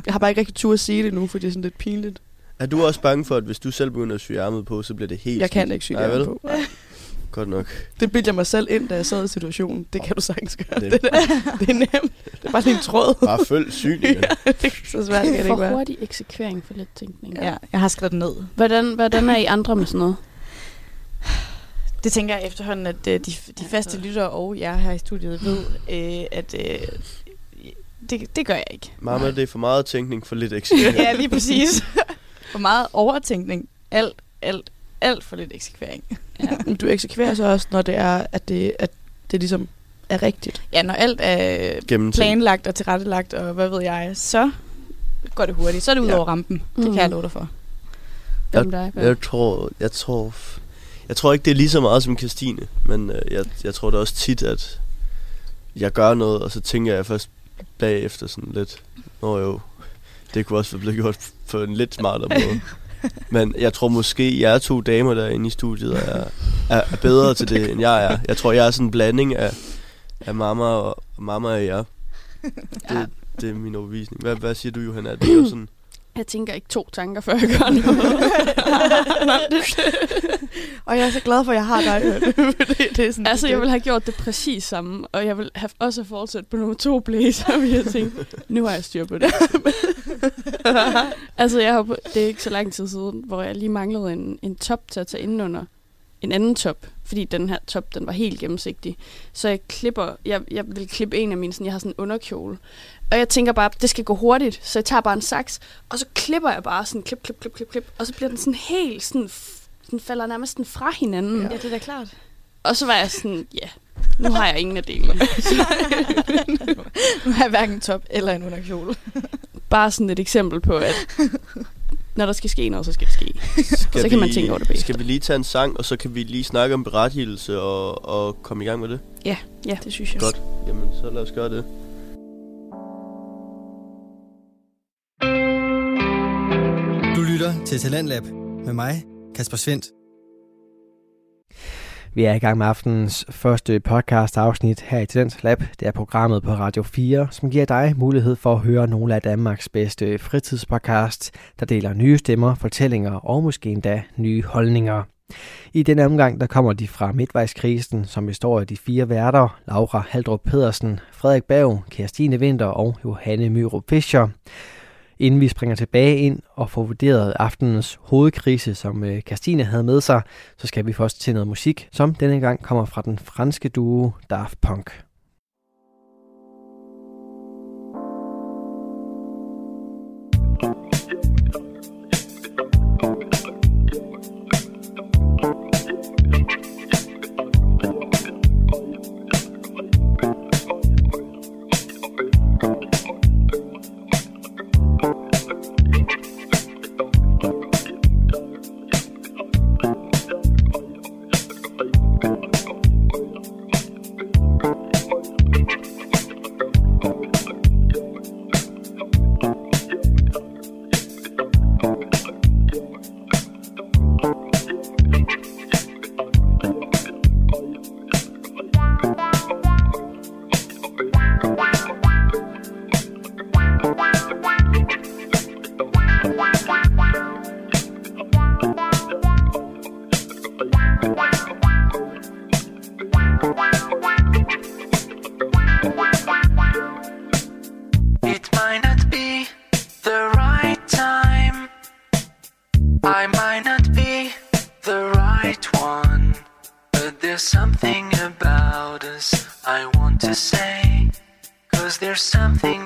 Jeg har bare ikke rigtig tur at sige det nu, for det er sådan lidt pinligt.
Er du også bange for, at hvis du selv begynder at sy ærmet på, så bliver det helt
Jeg kan ikke sy
Nej,
det
vel?
på.
Godt nok.
Det bildte jeg mig selv ind, da jeg sad i situationen. Det kan du sagtens gøre.
Det-
Det, det, det er nemt. Det er bare lige en tråd.
Bare følg syningen.
ja, det er så svært kan det ikke
For
være.
hurtig eksekvering for lidt tænkning.
Ja, jeg har skrevet det ned.
Hvordan, hvordan er I andre med sådan noget?
Det tænker jeg efterhånden, at øh, de, de faste lyttere og jeg her i studiet ved, øh, at øh, det, det gør jeg ikke.
Mamma, det er for meget tænkning for lidt eksekvering.
ja, lige præcis. For meget overtænkning. Alt, alt, alt for lidt eksekvering.
Ja.
Men Du eksekverer så også, når det er, at det, at det ligesom er rigtigt.
Ja, når alt er
Gennemtænkt.
planlagt og tilrettelagt, og hvad ved jeg, så går det hurtigt. Så er det ud
Ja.
over rampen. Det kan
Mhm.
jeg love dig for.
Med dig?
Jeg tror, jeg tror, jeg tror ikke, det er lige så meget som Christine, men øh, jeg, jeg tror da også tit, at jeg gør noget, og så tænker jeg først bagefter sådan lidt, nå jo, det kunne også være blevet gjort på en lidt smartere måde. Men jeg tror måske, jeg er to damer derinde i studiet, er, er, er bedre til det, end jeg er. Jeg tror, jeg er sådan en blanding af, af mamma og, og mamma og jer. Det,
Ja.
det er min overbevisning. Hvad, hvad siger du, Johanna? Er det jo sådan,
Jeg tænker ikke to tanker, før jeg gør noget.
Og jeg er så glad for, at jeg har dig. det, det er sådan,
altså, jeg vil have gjort det præcis samme, og jeg vil have også fortsat på nummer to blæser, vi har tænkt, nu har jeg styr på det. altså, jeg har, på- det er ikke så lang tid siden, hvor jeg lige manglede en, en top til at tage indenunder en anden top, fordi den her top, den var helt gennemsigtig. Så jeg klipper, jeg, jeg vil klippe en af mine, sådan, jeg har sådan en underkjole. Og jeg tænker bare, det skal gå hurtigt, så jeg tager bare en saks, og så klipper jeg bare sådan klip, klip, klip, klip, klip, og så bliver den sådan helt sådan, den falder nærmest sådan fra hinanden.
Ja.
Det er da klart.
Og så var jeg sådan, ja, nu har jeg ingen af delene.
Nu har jeg hverken top eller en underkjole.
Bare sådan et eksempel på, at når der skal ske noget, så skal det ske.
Skal
Så kan man tænke over det bagefter.
Skal vi lige tage en sang, og så kan vi lige snakke om berettigelse og, og komme i gang med det?
Ja, ja.
det synes jeg.
Godt. Jamen, så lad os gøre det.
Du lytter til Talentlab med mig, Kasper Svendt.
Vi er i gang med aftenens første podcast afsnit her i Talent Lab. Det er programmet på Radio 4, som giver dig mulighed for at høre nogle af Danmarks bedste fritidspodcast, der deler nye stemmer, fortællinger og måske endda nye holdninger. I denne omgang der kommer de fra Midtvejskrisen, som består af de fire værter, Laura Haldrup Pedersen, Frederik Berg, Kirstine Vinter og Johanne Myrup Fischer. Inden vi springer tilbage ind og får vurderet aftenens hovedkrise, som øh, havde med sig, så skal vi først til noget musik, som denne gang kommer fra den franske duo Daft Punk.
I might not be the right one. But there's something about us I want to say. Cause there's something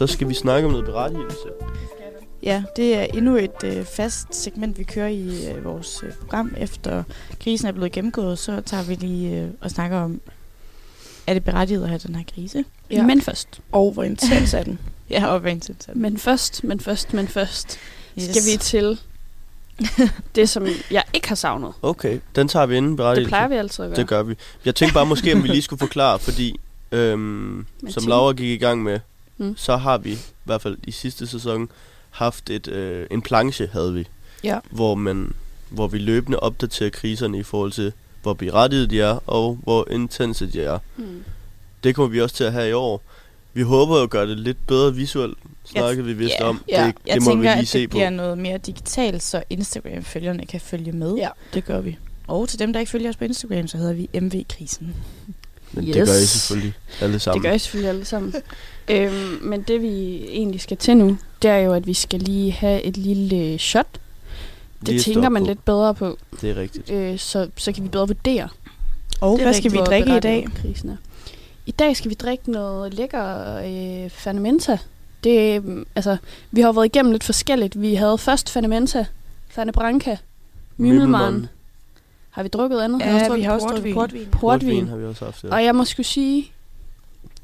Så skal vi snakke om noget berettigelse.
Ja, det er endnu et øh, fast segment, vi kører i øh, vores øh, program. Efter krisen er blevet gennemgået, så tager vi lige øh, og snakker om, er det berettiget at have den her krise?
Ja. Men først.
Og hvor intens er den?
Ja, og hvad indsat
Men først, men først, men først.
yes.
Skal vi til det, som jeg ikke har savnet.
Okay, den tager vi inden
Det
berettigelse.
plejer vi altid at gøre.
Det gør vi. Jeg tænkte bare måske, om vi lige skulle forklare, fordi øhm, som. Laura gik i gang med,
Mm.
mm. så har vi i hvert fald i sidste sæson haft et øh, en planche, havde vi,
Ja.
hvor, man, hvor vi løbende opdaterer kriserne i forhold til, hvor berettiget de er, og hvor intense de er.
Hmm.
Det kommer vi også til at have i år. Vi håber jo at gøre det lidt bedre visuelt, snakkede vi vist
ja,
om.
ja.
Det,
Jeg
det må vi
tænker,
lige
at
se
det
på.
bliver noget mere digitalt, så Instagram-følgerne kan følge med.
Ja, det gør vi.
Og til dem, der ikke følger os på Instagram, så hedder vi MV-krisen.
Men
Yes.
det gør I selvfølgelig alle sammen.
Det gør I selvfølgelig alle sammen. Øhm, men det vi egentlig skal til nu, det er jo, at vi skal lige have et lille shot. Det
Lige
tænker man
på.
lidt bedre på,
Det er rigtigt.
øh, så, så kan vi bedre vurdere,
Og
Det
hvad skal
rigtigt,
vi
hvor
drikke i dag?
Krisen er. I dag skal vi drikke noget lækker øh, Fanementa. Det, mm, altså, vi har været igennem lidt forskelligt. Vi havde først Fanementa, Fane Branca, Mimmelmann. Har vi drukket andet?
Ja,
vi har også
portvin.
drukket portvin.
Portvin.
har vi også haft, ja.
Og jeg må skulle sige,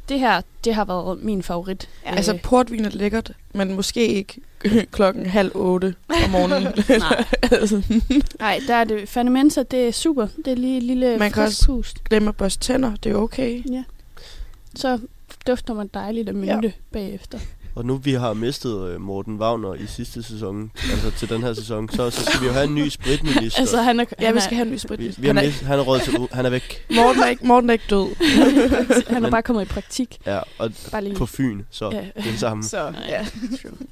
det her, det har været min favorit.
Ja.
Øh,
Altså, portvin er lækkert, men måske ikke klokken halv otte om morgenen.
Nej.
altså,
Nej, der er det. Fanementa, det er super. Det er lige et lille
Man kan også-
pust.
glem at børste tænder, det er okay.
Ja. Så dufter man dejligt af mynte ja. bagefter.
Og nu vi har mistet øh, Morten Wagner i sidste sæson, altså til den her sæson, så, så skal vi jo have en ny spritminister.
Altså, han er,
Ja, vi skal have en ny sprit.
vi, vi har
han, er,
han er råd til, han er væk.
Morten, er ikke, Morten er ikke død.
han er
Men-
bare kommet i praktik.
Ja, og
Bare lige.
på Fyn, så
Ja.
det samme.
Så, ja.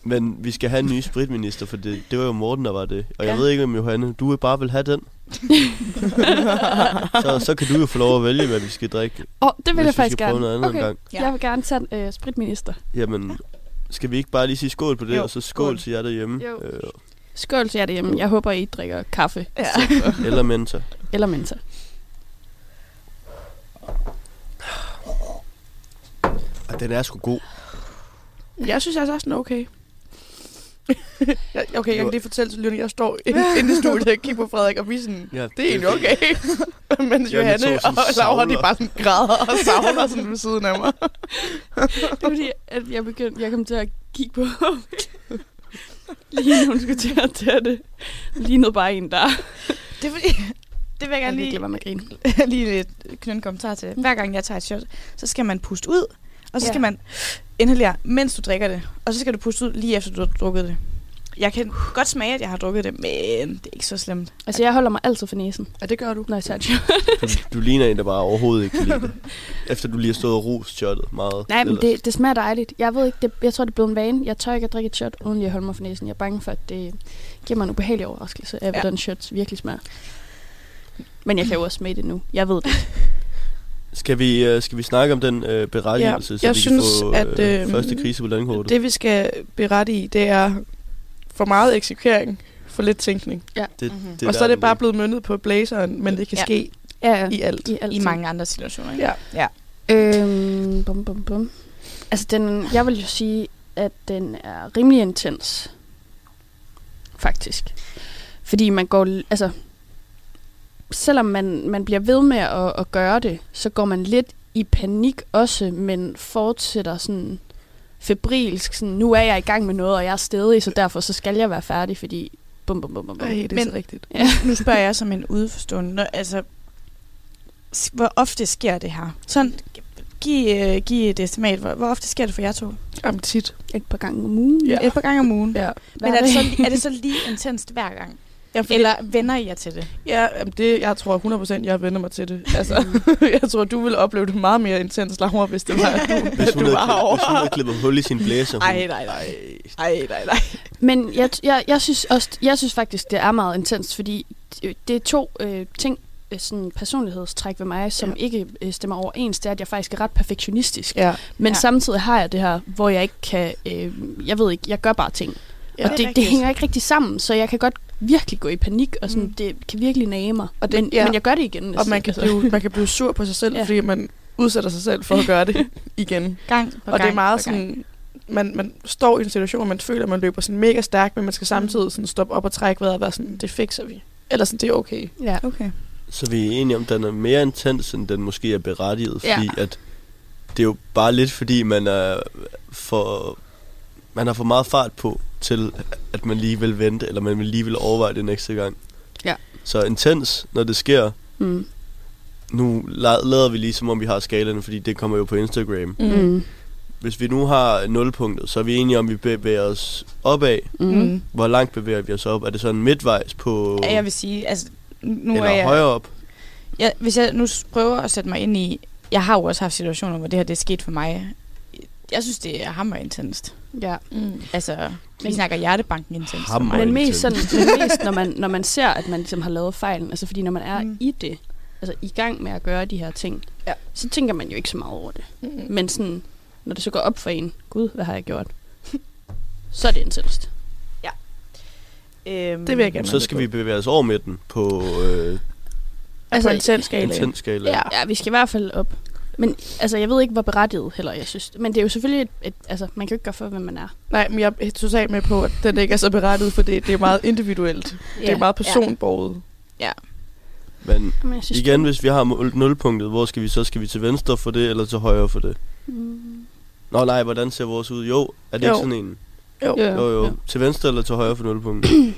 Men vi skal have en ny spritminister, for det, det var jo Morten, der var det. Og jeg
Ja.
ved ikke, om Johanne, du vil bare vil have den. så, så kan du jo få lov at vælge, hvad vi skal drikke,
Åh, oh, det vil jeg faktisk gerne.
noget andet
Okay,
en gang.
jeg vil gerne tage øh, spritminister.
Jamen, skal vi ikke bare lige sige skål på det,
Jo,
og så skål,
skål.
til jer derhjemme?
Jo.
Øh,
Skål til jer derhjemme. Jeg håber, I drikker kaffe
Ja.
eller Menta.
eller mensa.
Og den er sgu god.
Jeg synes altså også, den er okay. Ja, okay, jeg kan lige fortælle til lytterne, jeg står inde i studiet og kigger på Frederik, og vi er sådan,
Ja,
det er egentlig okay. Mens
Ja,
Johanne og Laura, de
savler.
bare sådan græder og savner sådan ved siden af mig.
Det er fordi, at jeg, begyndte, jeg kom til at kigge på Lige nu hun skulle til at tage det. Lignede bare en, der...
Det er fordi, det vil jeg
Jeg
gerne
ikke
lige,
grine.
lige lidt knytte en kommentar til. Hver gang jeg tager et shot, så skal man puste ud, og så
Ja.
skal man inhalere, mens du drikker det. Og så skal du puste ud lige efter, du har drukket det. Jeg kan godt smage, at jeg har drukket det, men det er ikke så slemt.
Altså, jeg holder mig altid for næsen,
Ja, det gør du.
når jeg tager.
Du, du ligner en, der bare overhovedet ikke kan lide det. Efter du lige har stået og rost meget.
Nej, men det, det smager dejligt. Jeg ved ikke, det, jeg tror, det er blevet en vane. Jeg tør ikke at drikke et shot, uden lige at holde mig for næsen. Jeg er bange for, at det giver mig en ubehagelig overraskelse af,
Ja.
hvordan shots virkelig smager. Men jeg kan jo også smage det nu. Jeg ved det.
Skal vi, øh, skal vi snakke om den øh, berettigelse,
Ja,
så
jeg
vi
synes,
kan få
at,
øh,
øh,
første krise på landkortet?
Det vi skal berette i, det er for meget eksekvering, for lidt tænkning.
det,
Mhm.
det
og så er det bare blevet møntet på blazeren, men det kan
Ja.
ske
Ja, ja.
i alt.
I, alt
I mange andre situationer. Ikke?
Ja.
ja.
Øhm, bum, bum, bum. Altså, den, jeg vil jo sige, at den er rimelig intens. Faktisk. Fordi man går... Altså, selvom man, man bliver ved med at, at gøre det, så går man lidt i panik også, men fortsætter sådan febrilsk. Sådan, nu er jeg i gang med noget, og jeg er stedig, så derfor så skal jeg være færdig, fordi... Bum, bum, bum, bum, bum.
Ej, det er
Men-
så rigtigt.
Ja.
Nu spørger jeg som en udforstående. Når, altså, hvor ofte sker det her? Sådan, giv, øh, giv et estimat. Hvor, hvor ofte sker det for jer to?
Jamen tit.
Et par gange om ugen.
Ja.
Et par gange om ugen.
Ja,
Men er det, så, er det så lige intenst hver gang?
Ja, fordi,
Eller vender I jer til det?
ja det, jeg tror 100% jeg vender mig til det. Altså, jeg tror, du ville opleve det meget mere intens, Laura, hvis det var, at du,
Hvis
du
havde,
var over.
hvis hun havde klippet hul i sin blæser.
Ej,
hun-
nej, nej. Ej, nej, nej.
Men jeg, jeg, jeg, synes også, jeg synes faktisk, det er meget intenst, fordi det- det er to øh, ting, øh, sådan personlighedstræk ved mig, som
Ja.
ikke øh, stemmer overens. Det er, at jeg faktisk er ret perfektionistisk.
Ja,
Men
Ja.
samtidig har jeg det her, hvor jeg ikke kan... Øh, jeg ved ikke, jeg gør bare ting.
ja.
Og det, det hænger ikke rigtig sammen, så jeg kan godt virkelig gå i panik, og sådan,
Mm.
mm. det kan virkelig nage mig.
Og det-
men,
ja.
men jeg gør det igen.
Og
næsten.
man kan,
Altså.
blive, man kan blive sur på sig selv, ja.
Ja.
fordi man udsætter sig selv for at gøre det igen.
Gang på
og
gang
det er meget sådan, man, man står i en situation, hvor man føler, at man løber sådan mega stærkt, men man skal samtidig sådan stoppe op og trække vejret og være sådan, det fikser vi. Eller sådan, det er okay.
Ja.
Okay.
Så vi er enige om, at den er mere intens, end den måske er berettiget.
Ja.
Fordi at det er jo bare lidt, fordi man er for... Man har for meget fart på til, at man lige vil vente, eller man vil lige vil overveje det ekstra gang.
Ja.
Så intens, når det sker,
Mm.
nu la- lader vi lige, som om vi har skalaen, fordi det kommer jo på Instagram.
Mm. Mm.
Hvis vi nu har nulpunktet, så er vi enige om, at vi bevæger os opad.
Mm.
Mm.
Hvor langt bevæger vi os op? Er det sådan midtvejs på...
Ja, jeg vil sige, altså, nu
eller
er jeg...
højere op?
Jeg, hvis jeg nu prøver at sætte mig ind i... Jeg har jo også haft situationer, hvor det her det er sket for mig. Jeg synes, det er hammer intenst.
Ja.
Mm.
Altså, vi
Men-
snakker hjertebanken intenst
Hammer.
Men mest, sådan,
intens.
men mest når, man, når man ser, at man ligesom har lavet fejlen. Altså fordi når man er
Mm.
i det, altså i gang med at gøre de her ting,
Ja.
så tænker man jo ikke så meget over det.
Mm.
Men sådan, når det så går op for en, gud, hvad har jeg gjort? så er det intenst.
Øhm,
Det vil jeg gerne.
Så skal vi bevæge os over midten på øh,
Altså,
Altså,
på en skala.
intensskala.
Ja. ja, vi skal i hvert fald op. Men altså, jeg ved ikke, hvor berettiget heller, jeg synes. Men det er jo selvfølgelig et, et altså, man kan jo ikke gøre for, hvem man er.
Nej, men jeg er totalt med på, at den ikke er så berettiget, for det, det er meget individuelt. Det er meget personborget.
Men
Men jeg synes,
igen, hvis vi har nulpunktet, hvor skal vi så? Skal vi til venstre for det, eller til højre for det?
Mm.
Nå nej, hvordan ser vores ud? Jo, er det
Jo.
ikke sådan en?
Jo.
Ja.
Jo, jo.
Ja.
Til venstre eller til højre for nulpunktet?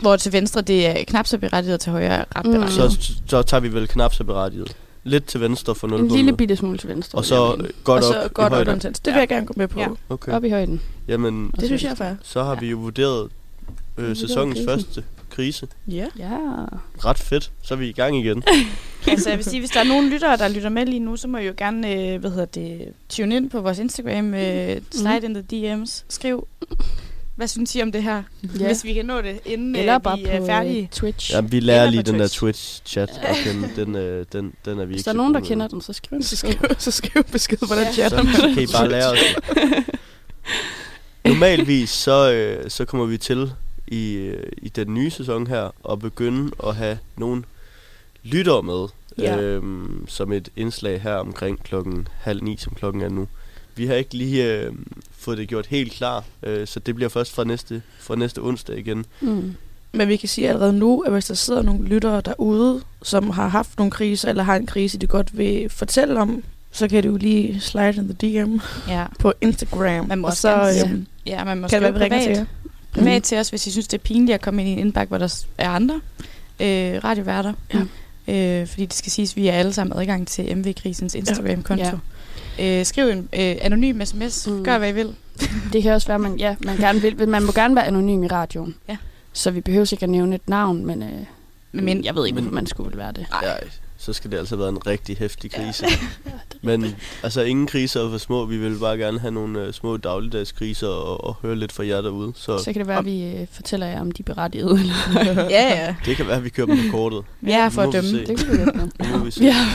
Hvor til venstre, det er knap så berettiget, og til højre er ret
Mm.
berettiget.
så, så tager vi vel knap så berettiget. Lidt til venstre for
En
nulpunktet.
lille bitte smule til venstre.
og så øh, godt
og
op
så
i
godt og
højden.
intens. Det vil
Ja.
jeg gerne gå med på.
Ja.
Okay.
Op i højden.
Jamen,
Det synes jeg er fair.
så har vi jo vurderet øh, sæsonens
krisen.
første krise.
Ja.
Ja.
Ret fedt. Så er vi i gang igen.
altså, jeg vil sige, hvis der er nogen lyttere, der lytter med lige nu, så må I jo gerne, øh, hvad hedder det, tune ind på vores Instagram, øh, slide in the DMs, skriv, hvad synes I om det her,
Ja.
hvis vi kan nå det, inden
Eller
øh,
bare
vi
på
er færdige.
øh, Twitch.
Ja, vi lærer
Eller
lige
på
den der
Twitch.
Twitch-chat at kende. Den, øh, den, den er vi
Hvis
ikke
der er
så
nogen, der kender
med.
den, så skriv
Så skriv, så skriv besked,
Ja.
chatter man.
Så kan I bare lære os. Normalvis så, øh, så kommer vi til i, øh, i den nye sæson her at begynde at have nogle lyttere med.
Ja.
Øhm, som et indslag her omkring klokken halv ni, som klokken er nu. Vi har ikke lige øh, fået det gjort helt klar, øh, så det bliver først fra næste, fra næste onsdag igen.
Mm.
Men vi kan sige allerede nu, at hvis der sidder nogle lyttere derude, som har haft nogle kriser, eller har en krise, de godt vil fortælle om, så kan du jo lige slide in the DM
Ja.
på Instagram.
Man må
og så
sige-
øhm,
ja, man må
kan det være,
privat,
til jer.
privat til os, hvis I synes, det er pinligt at komme ind i en indbakke, hvor der er andre øh, radioværter.
Ja.
Øh, fordi det skal siges, at vi er alle sammen adgang til MV-krisens Instagram-konto.
Ja.
Øh, skriv en øh, anonym sms.
Mm.
Gør, hvad I vil.
Det kan også være, man, ja, man, gerne vil, man må gerne være anonym i radioen.
Ja.
Så vi behøver ikke at nævne et navn, men, øh,
Men-
jeg ved ikke,
Men-
man skulle være det.
Ja, så skal det altså være en rigtig hæftig krise. Men altså, ingen kriser er for små. Vi vil bare gerne have nogle uh, små dagligdagskriser og, og høre lidt fra jer derude. Så,
Så kan det være, at vi øh, fortæller jer om de berettigede. Eller
ja, ja.
det kan være, at vi kører dem på kortet.
Er her for at dømme.
det kan vi godt
vi se.
Ja.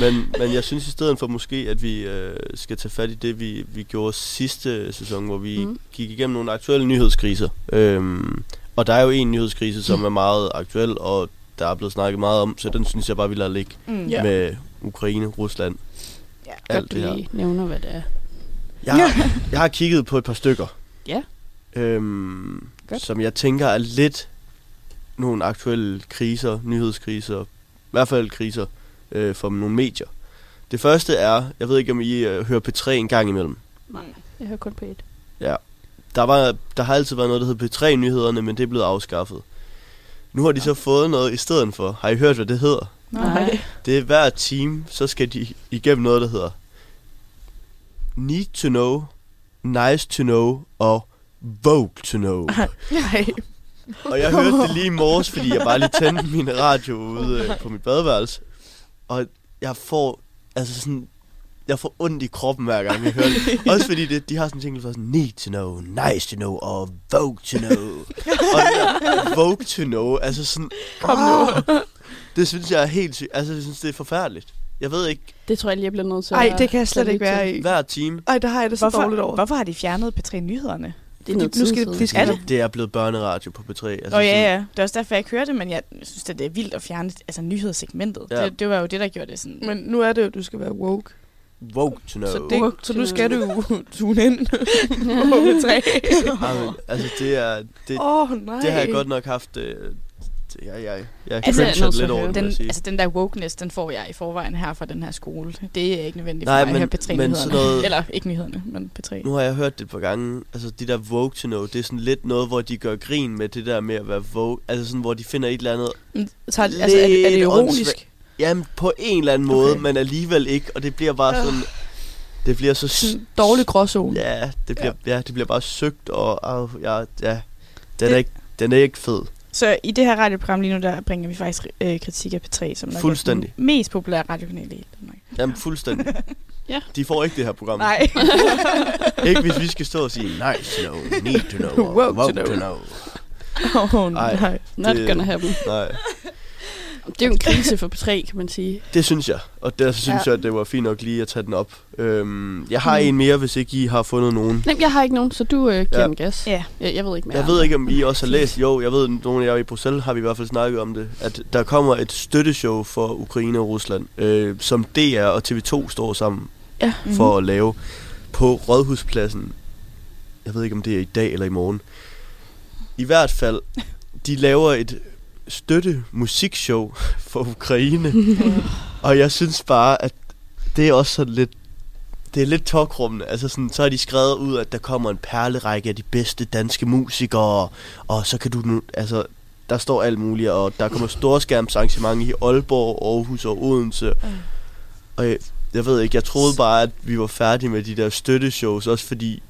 Men, men jeg synes i stedet for måske, at vi øh, skal tage fat i det, vi, vi gjorde sidste sæson, hvor vi. Mm. gik igennem nogle aktuelle nyhedskriser. Øhm, og der er jo en nyhedskrise, som er meget aktuel, og der er blevet snakket meget om, så den synes jeg bare, vi lader ligge
Mm.
Ja.
med Ukraine, Rusland,
Ja.
alt
Godt,
det
du
her.
lige nævner, hvad det er.
Jeg har, jeg har kigget på et par stykker.
Ja.
Øhm,
Godt.
som jeg tænker er lidt nogle aktuelle kriser, nyhedskriser, i hvert fald kriser øh, for nogle medier. Det første er, jeg ved ikke om I øh, hører P3 en gang imellem.
Nej, jeg hører kun på et.
Der, var, der har altid været noget, der hedder P3-nyhederne, men det er blevet afskaffet. Nu har de så fået noget i stedet for. Har I hørt, hvad det hedder?
Nej.
Det er hver time, så skal de igennem noget, der hedder Need to know, Nice to know og Vogue to know.
Nej.
Og jeg hørte det lige i morges, fordi jeg bare lige tændte min radio ude øh, på mit badeværelse. Og jeg får, altså sådan, jeg får ondt i kroppen hver gang jeg hører det. Også fordi det, de har sådan en ting, der er sådan, need to know, nice to know, og vogue to know. og det der, vogue to know, altså sådan,
Kom nu.
det synes jeg er helt sygt. Altså, jeg synes, det er forfærdeligt. Jeg ved ikke,
Det tror jeg lige, jeg bliver nødt til
Ej,
at
det kan jeg slet ikke være i.
hver time,
Ej, der har jeg det så dårligt
Hvorfor,
over.
hvorfor har de fjernet P3 Nyhederne?
Det er noget
nu skal
tid
de-
siden.
de skal-
Er det?
det er blevet børneradio på P3. Altså,
Åh oh, ja, ja. Det er også derfor, jeg ikke hører det, men jeg synes, at det er vildt at fjerne altså, nyhedssegmentet.
Ja.
Det, det var jo det, der gjorde det sådan.
Men nu er det jo, at du skal være woke.
Vogue to know.
Så, det,
Woke
så nu skal
know.
du tune ind på P3.
Ej, men, altså, det er, det,
oh, nej.
det har jeg godt nok haft, øh, det, jeg, jeg, jeg
Altså,
altså,
jeg til
lidt over det,
den, altså, den der wokeness, den får jeg i forvejen her fra den her skole. Det er ikke nødvendigt
Nej,
for mig
men-
at høre P3
men sådan noget-
Eller ikke nyhederne, men P3.
Nu har jeg hørt det et par gange, altså de der Vogue to know, det er sådan lidt noget, hvor de gør grin med det der med at være Vogue, altså sådan, hvor de finder et eller andet,
Så, altså, er, det, er det ironisk?
Jamen på en eller anden måde,
Okay.
men alligevel ikke, og det bliver bare sådan, det bliver så,
Sådan dårlig gråzone.
ja, det bliver, ja. det bliver bare søgt, og og ja, ja, den er
Det-
ikke, den er ikke fed.
Så i det her radioprogram lige nu, der bringer vi faktisk øh, kritik af P3, som nok er den mest populære radiokanal i hele Danmark.
Jamen fuldstændig.
Ja.
De får ikke det her program.
Nej.
Ikke hvis vi skal stå og sige, nice to know, need to know,
Woke to know.
to know.
Oh,
Ej.
nej.
Not
Det-
gonna happen.
Nej.
Det er jo en krise for P3, kan man sige.
Det synes jeg, og derfor synes
Ja.
jeg, at det var fint nok lige at tage den op. Øhm, jeg har
Mm.
en mere, hvis ikke I har fundet nogen.
Nej, jeg har ikke nogen, så du øh, giver
Ja.
den gas.
Ja.
Jeg, jeg ved ikke mere.
Jeg ved ikke, om I også har læst, jo, jeg ved, nogle af jer i Bruxelles har vi i hvert fald snakket om det, at der kommer et støtteshow for Ukraine og Rusland, øh, som DR og TV2 står sammen
Ja.
for at lave på Rådhuspladsen. Jeg ved ikke, om det er i dag eller i morgen. I hvert fald, de laver et støtte musikshow for Ukraine. og jeg synes bare, at det er også sådan lidt det er lidt tokrummende. Altså sådan, så har de skrevet ud, at der kommer en perlerække af de bedste danske musikere, og så kan du nu, altså, der står alt muligt, og der kommer storskærmsarrangement i Aalborg, Aarhus og Odense. Og jeg, jeg ved ikke, jeg troede bare, at vi var færdige med de der støtteshows, også fordi,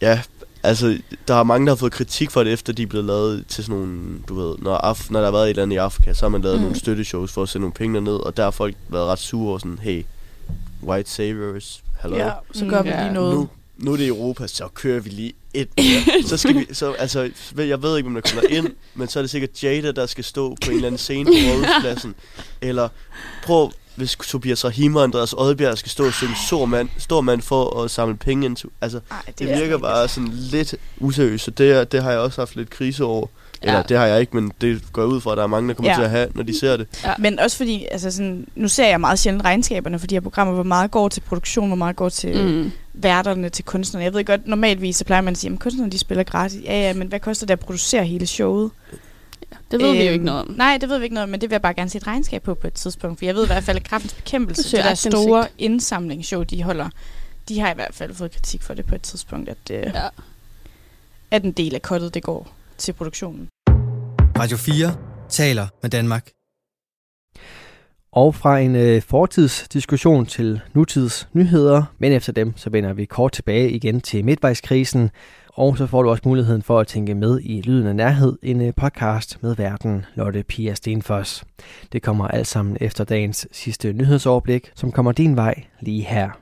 ja, altså, der er mange, der har fået kritik for det, efter de er blevet lavet til sådan nogle, du ved, når, Af, når der har været et eller andet i Afrika, så har man lavet mm. nogle støtteshows for at sende nogle penge ned, og der har folk været ret sure og sådan, hey, white saviors, hello.
Ja, så gør vi
Ja.
lige noget.
Nu, nu er det Europa, så kører vi lige et mere. så skal vi, så, altså, jeg ved ikke, om der kommer ind, men så er det sikkert Jada, der skal stå på en eller anden scene på Rådhuspladsen. Eller prøv, hvis Tobias Rahim og Andreas Oddbjerg skal stå og synge stor mand, stor mand for at samle penge ind. til- Altså,
Ej,
det
er
virker bare sådan lidt useriøst, så det, det har jeg også haft lidt krise over. Eller
Ja.
det har jeg ikke, men det går ud fra, at der er mange, der kommer
Ja.
til at have, når de ser det.
Men også fordi, altså sådan, nu ser jeg meget sjældent regnskaberne for de her programmer, hvor meget går til produktion, hvor meget går til mm.
Mm.
værterne, til kunstnerne. Jeg ved godt, normalvis så plejer man at sige, at kunstnerne de spiller gratis. Ja, ja, men hvad koster det at producere hele showet?
Det ved vi jo
Øhm,
ikke noget om.
Nej, det ved vi ikke noget om, men det vil jeg bare gerne se et regnskab på på et tidspunkt. For jeg ved i hvert fald, at kraftens bekæmpelse,
Det
det, der store indsamlingsshow, de holder, de har i hvert fald fået kritik for det på et tidspunkt, at, øh,
Ja.
at en del af kottet, det går til produktionen.
Radio 4 taler med Danmark.
Og fra en øh, fortidsdiskussion til nutids nyheder, men efter dem, så vender vi kort tilbage igen til midtvejskrisen, og så får du også muligheden for at tænke med i Lyden af Nærhed, en øh, podcast med verden Lotte Pia Stenfoss. Det kommer alt sammen efter dagens sidste nyhedsoverblik, som kommer din vej lige her.